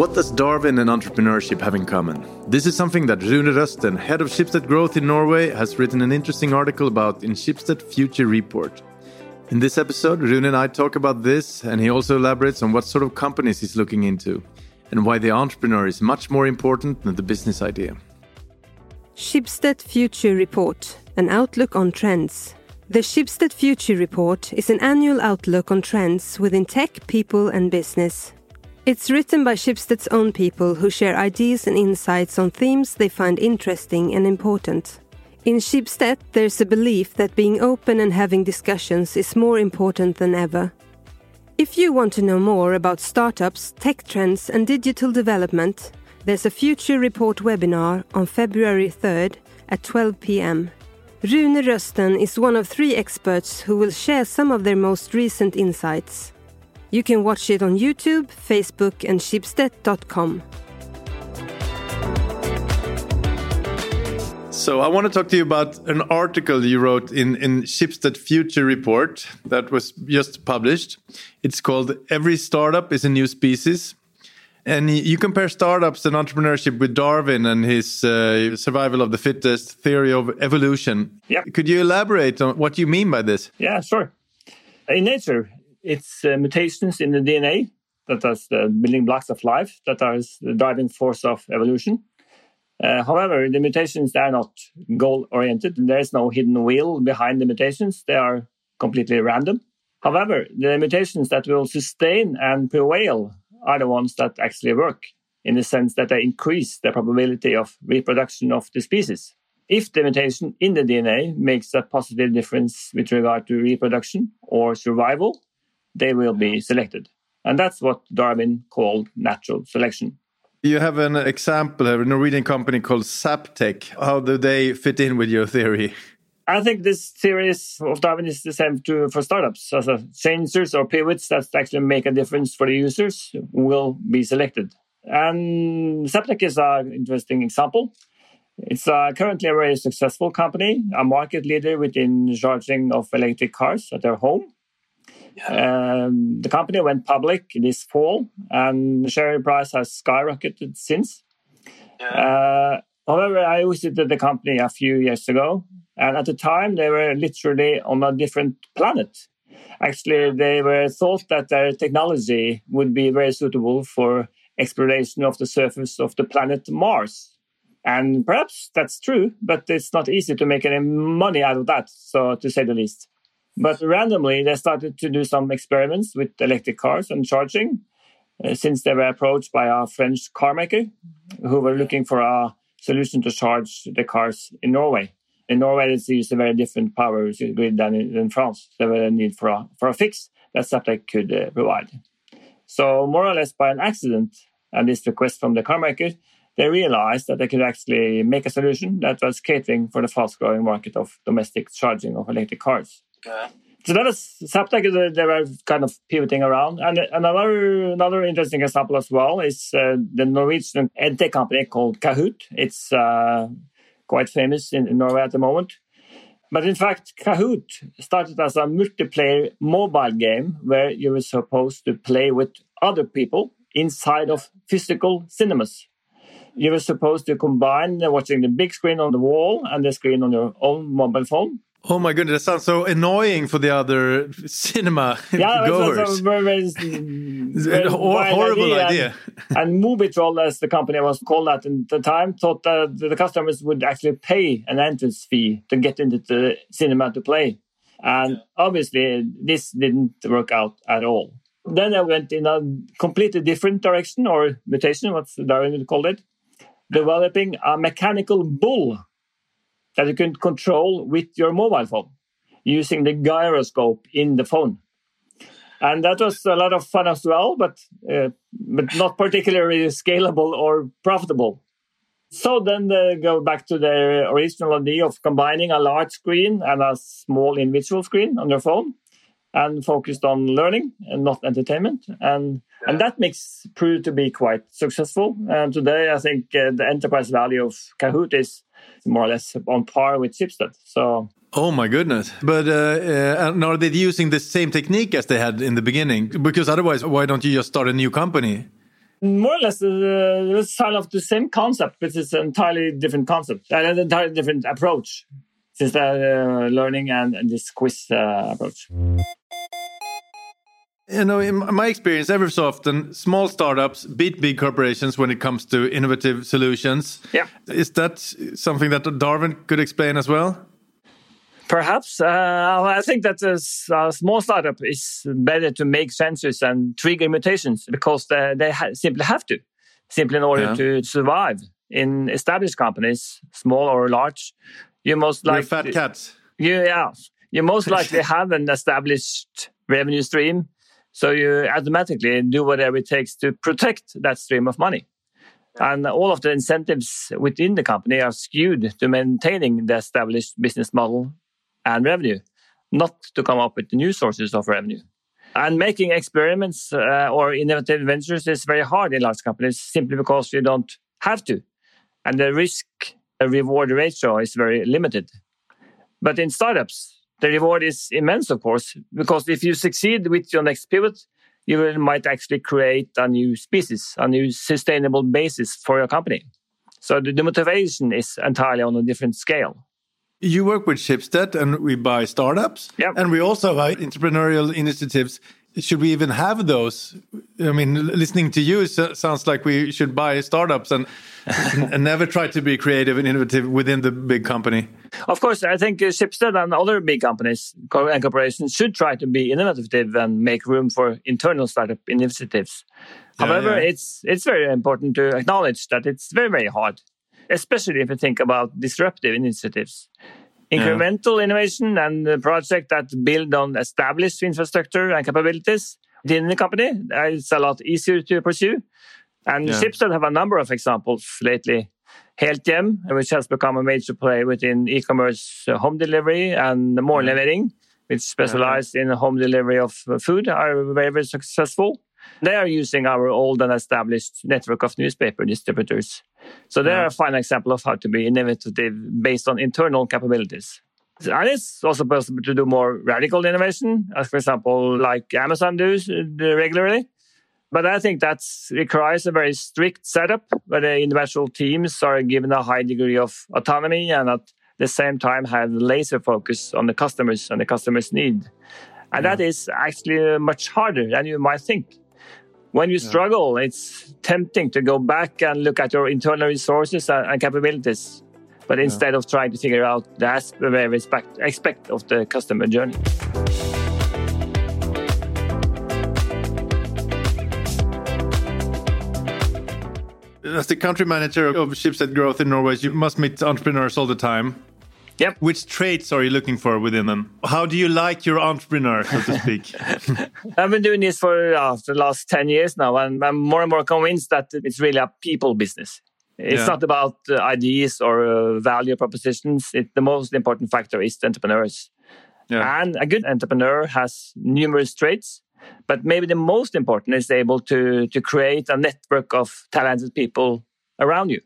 What does Darwin and entrepreneurship have in common? This is something that Rune Røsten, head of Schibsted Growth in Norway, has written an interesting article about in Schibsted Future Report. In this episode, Rune and I talk about this, and he also elaborates on what sort of companies he's looking into and why the entrepreneur is much more important than the business idea. Schibsted Future Report An Outlook on Trends. The Schibsted Future Report is an annual outlook on trends within tech, people, and business. It's written by Schibsted's own people who share ideas and insights on themes they find interesting and important. In Schibsted, there's a belief that being open and having discussions is more important than ever. If you want to know more about startups, tech trends, and digital development, there's a Future Report webinar on February 3rd at 12 pm. Rune Røsten is one of three experts who will share some of their most recent insights. You can watch it on YouTube, Facebook, and Schibsted.com. So I want to talk to you about an article you wrote in in Schibsted Future Report that was just published. It's called "Every Startup is a New Species," and you compare startups and entrepreneurship with Darwin and his uh, survival of the fittest theory of evolution. Yeah. Could you elaborate on what you mean by this? Yeah, sure. In nature, it's uh, mutations in the DNA that are the building blocks of life that are the driving force of evolution. Uh, however, the mutations are not goal oriented. There is no hidden wheel behind the mutations. They are completely random. However, the mutations that will sustain and prevail are the ones that actually work in the sense that they increase the probability of reproduction of the species. If the mutation in the DNA makes a positive difference with regard to reproduction or survival, they will be selected. And that's what Darwin called natural selection. You have an example of a Norwegian company called Zaptec. How do they fit in with your theory? I think this theory of Darwin is the same to, for startups. As a changers or pivots that actually make a difference for the users will be selected. And Zaptec is an interesting example. It's uh, currently a very successful company, a market leader within charging of electric cars at their home. Um, the company went public this fall, and the share price has skyrocketed since. Uh, however, I visited the company a few years ago, and at the time they were literally on a different planet. Actually, they were thought that their technology would be very suitable for exploration of the surface of the planet Mars. And perhaps that's true, but it's not easy to make any money out of that, so to say the least. But randomly, they started to do some experiments with electric cars and charging uh, since they were approached by a French car maker who were looking for a solution to charge the cars in Norway. In Norway, it's used a very different power grid than in, in France. There was a need for a, for a fix that Zaptec could uh, provide. So, more or less by an accident and this request from the car maker, they realized that they could actually make a solution that was catering for the fast growing market of domestic charging of electric cars. So that is Zaptec. They were kind of pivoting around, and another another interesting example as well is uh, the Norwegian edtech company called Kahoot. It's uh, quite famous in, in Norway at the moment. But in fact, Kahoot started as a multiplayer mobile game where you were supposed to play with other people inside of physical cinemas. You were supposed to combine watching the big screen on the wall and the screen on your own mobile phone. Oh my goodness, that sounds so annoying for the other cinema yeah, goers. That's a very, very, very horrible idea. idea. And, and Mobitroll, as the company was called at the time, thought that the customers would actually pay an entrance fee to get into the cinema to play. And yeah. obviously, this didn't work out at all. Then I went in a completely different direction, or mutation, what Darwin called it, developing a mechanical bull that you can control with your mobile phone using the gyroscope in the phone. And that was a lot of fun as well, but uh, but not particularly scalable or profitable. So then they go back to the original idea of combining a large screen and a small individual screen on your phone and focused on learning and not entertainment. And and that makes proved to be quite successful. And today, I think uh, the enterprise value of Kahoot is more or less on par with Schibsted. So. Oh my goodness! But uh, uh, are they using the same technique as they had in the beginning? Because otherwise, why don't you just start a new company? More or less, uh, it's kind of the same concept, but it's an entirely different concept, and an entirely different approach since the uh, learning and, and, this quiz uh, approach. You know, in my experience, every so often, small startups beat big corporations when it comes to innovative solutions. Yeah. Is that something that Darwin could explain as well? Perhaps. Uh, I think that a, a, small startup is better to make sensors and trigger mutations because they, they ha simply have to, simply in order yeah. to survive. In established companies, small or large, you most likely fat cats. You, yeah, you most likely have an established revenue stream, so you automatically do whatever it takes to protect that stream of money. And all of the incentives within the company are skewed to maintaining the established business model and revenue, not to come up with new sources of revenue. And making experiments uh, or innovative ventures is very hard in large companies simply because you don't have to. And the risk reward ratio is very limited. But in startups, the reward is immense, of course, because if you succeed with your next pivot, you might actually create a new species, a new sustainable basis for your company. So the, the motivation is entirely on a different scale. You work with Schibsted and we buy startups. Yep. And we also have entrepreneurial initiatives. Should we even have those? I mean, listening to you sounds like we should buy startups and, and never try to be creative and innovative within the big company. Of course, I think uh, Schibsted and other big companies and corporations should try to be innovative and make room for internal startup initiatives. Yeah, However, yeah. it's it's very important to acknowledge that it's very very hard especially if you think about disruptive initiatives. Incremental innovation and the project that build on established infrastructure and capabilities within the company is a lot easier to pursue. And yeah. Schibsted have a number of examples lately. Helthjem, which has become a major player within e-commerce uh, home delivery, and Morgenlevering, which specialize yeah. in home delivery of food, are very, very successful. They are using our old and established network of newspaper distributors. So they are a fine example of how to be innovative based on internal capabilities. And it's also possible to do more radical innovation, as for example, like Amazon does uh, regularly. But I think that requires a very strict setup where the individual teams are given a high degree of autonomy and at the same time have laser focus on the customers and the customers' need. And yeah. that is actually much harder than you might think when you struggle, yeah. it's tempting to go back and look at your internal resources and, capabilities, but instead yeah. of trying to figure out the aspect, aspect of the customer journey. As the country manager of Schibsted Growth in Norway, you must meet entrepreneurs all the time. Yep. Which traits are you looking for within them? How do you like your entrepreneur, so to speak? I've been doing this for uh, the last 10 years now, and I'm more and more convinced that it's really a people business. It's yeah. not about uh, ideas or uh, value propositions. It, the most important factor is the entrepreneurs. Yeah. And a good entrepreneur has numerous traits, but maybe the most important is able to, to create a network of talented people around you.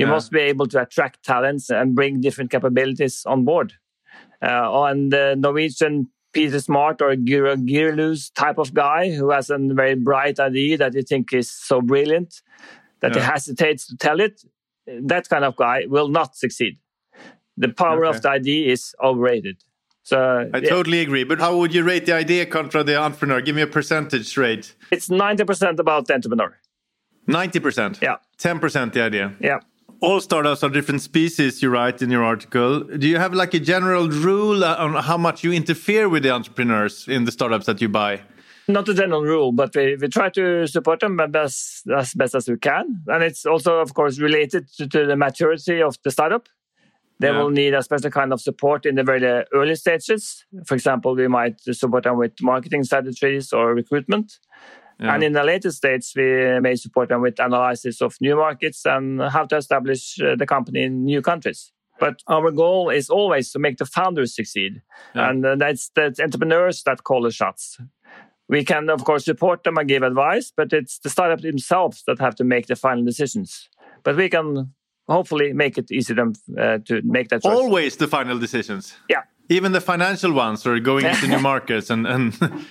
You yeah. must be able to attract talents and bring different capabilities on board. Uh, and the Norwegian Peter Smart or Girlu's type of guy who has a very bright idea that you think is so brilliant that yeah. he hesitates to tell it, that kind of guy will not succeed. The power okay. of the idea is overrated. So I yeah. totally agree. But how would you rate the idea contra the entrepreneur? Give me a percentage rate. It's 90% about the entrepreneur. 90%? Yeah. 10% the idea? Yeah all startups are different species, you write in your article. Do you have like a general rule uh, on how much you interfere with the entrepreneurs in the startups that you buy? Not a general rule, but we, we try to support them best, as best as we can. And it's also, of course, related to, to the maturity of the startup. They yeah. will need a special kind of support in the very early stages. For example, we might support them with marketing strategies or recruitment. Yeah. And in the later stage, we may support them with analysis of new markets and how to establish uh, the company in new countries. But our goal is always to make the founders succeed. Yeah. And uh, that's the entrepreneurs that call the shots. We can, of course, support them and give advice, but it's the startup themselves that have to make the final decisions. But we can hopefully make it easy them uh, to make that choice. Always the final decisions. Yeah. Even the financial ones or going into new markets and, and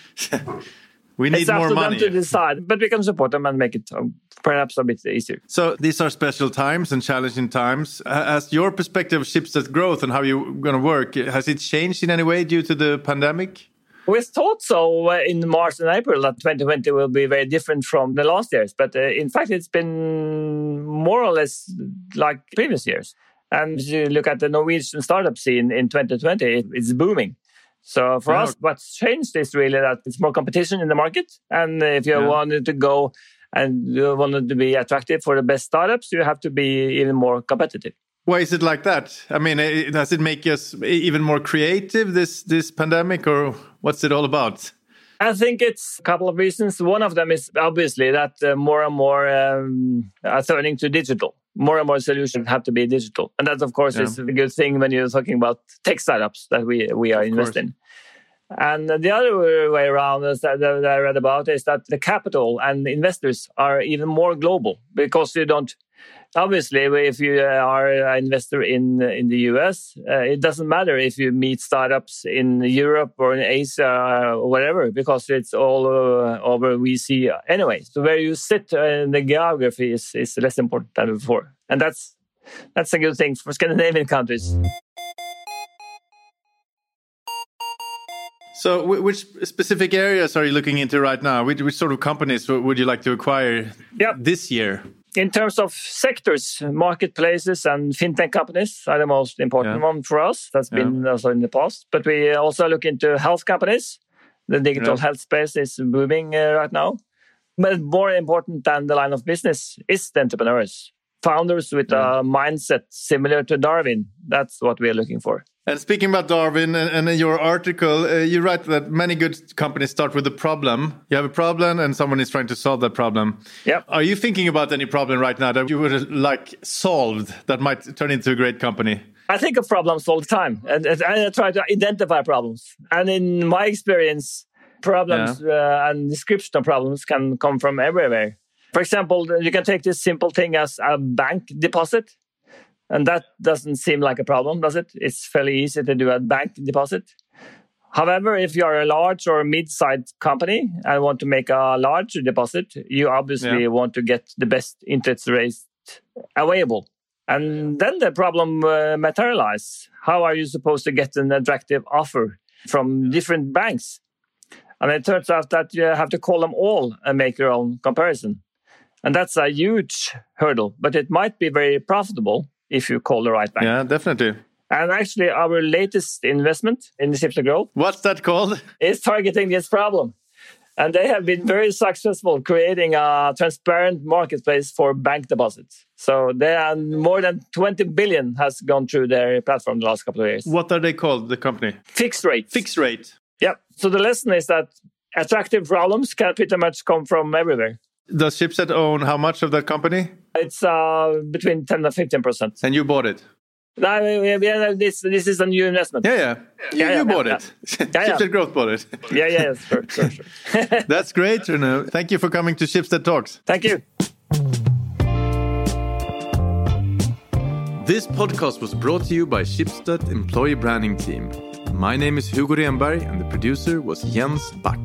We need it's up more to money. them to decide, but we can support them and make it um, perhaps a bit easier. So these are special times and challenging times. Ha- Has your perspective of Schibsted growth and how you're going to work has it changed in any way due to the pandemic? We thought so uh, in March and April that 2020 will be very different from the last years, but uh, in fact, it's been more or less like previous years. And if you look at the Norwegian startup scene in 2020, it's booming. So for us, what's changed is really that it's more competition in the market. And if you Yeah. wanted to go and you wanted to be attractive for the best startups, you have to be even more competitive. Why is it like that? I mean, eh, does it make us even more creative this this pandemic, or what's it all about? I think it's a couple of reasons. One of them is obviously that uh, more and more um, are turning to digital. More and more solutions have to be digital, and that, of course, Yeah. is a good thing when you're talking about tech startups that we we are investing. And the other way around that, that I read about is that the capital and investors are even more global because you don't. Obviously, if you are an investor in in the US, uh, it doesn't matter if you meet startups in Europe or in Asia or whatever, because it's all uh, over VC anyway. So where you sit uh, in the geography is, is less important than before, and that's that's a good thing for Scandinavian countries. So, which specific areas are you looking into right now? Which, which sort of companies would you like to acquire Yep. this year? In terms of sectors, marketplaces and fintech companies are the most important Yeah. one for us. That's been also in the past. But we also look into health companies. The digital Yeah. health space is booming uh, right now. But more important than the line of business is the entrepreneurs, founders with a mindset similar to Darwin. That's what we are looking for. And speaking about Darwin, and, and in your article, uh, you write that many good companies start with a problem. You have a problem, and someone is trying to solve that problem. Yep. Are you thinking about any problem right now that you would like solved that might turn into a great company? I think of problems all the time, and, and I try to identify problems. And in my experience, problems uh, and description of problems can come from everywhere. For example, you can take this simple thing as a bank deposit, and that doesn't seem like a problem, does it? It's fairly easy to do a bank deposit. However, if you are a large or mid-sized company and want to make a large deposit, you obviously Yeah. want to get the best interest rate available. And then the problem uh, materialize. How are you supposed to get an attractive offer from different banks? And it turns out that you have to call them all and make your own comparison. And that's a huge hurdle, but it might be very profitable if you call the right bank. Yeah, definitely. And actually, our latest investment in the Schibsted Growth What's that called? is targeting this problem. And they have been very successful creating a transparent marketplace for bank deposits. So they are more than 20 billion has gone through their platform the last couple of years. What are they called? The company? Fixrate. Fixed rate. Yeah. So the lesson is that attractive problems can pretty much come from everywhere. Does Schibsted own how much of that company? It's uh, between 10 and 15 percent. And you bought it? No, we- we- we- this, this is a new investment. Yeah, yeah. You, Yeah, yeah, bought yeah, it. Yeah, yeah. Schibsted Growth bought it. Yeah, yeah, yeah, sure, sure, sure. That's great, Rune. Thank you for coming to Schibsted Talks. Thank you. This podcast was brought to you by Schibsted Employee Branding Team. My name is Hugo Renberg and the producer was Jens Back.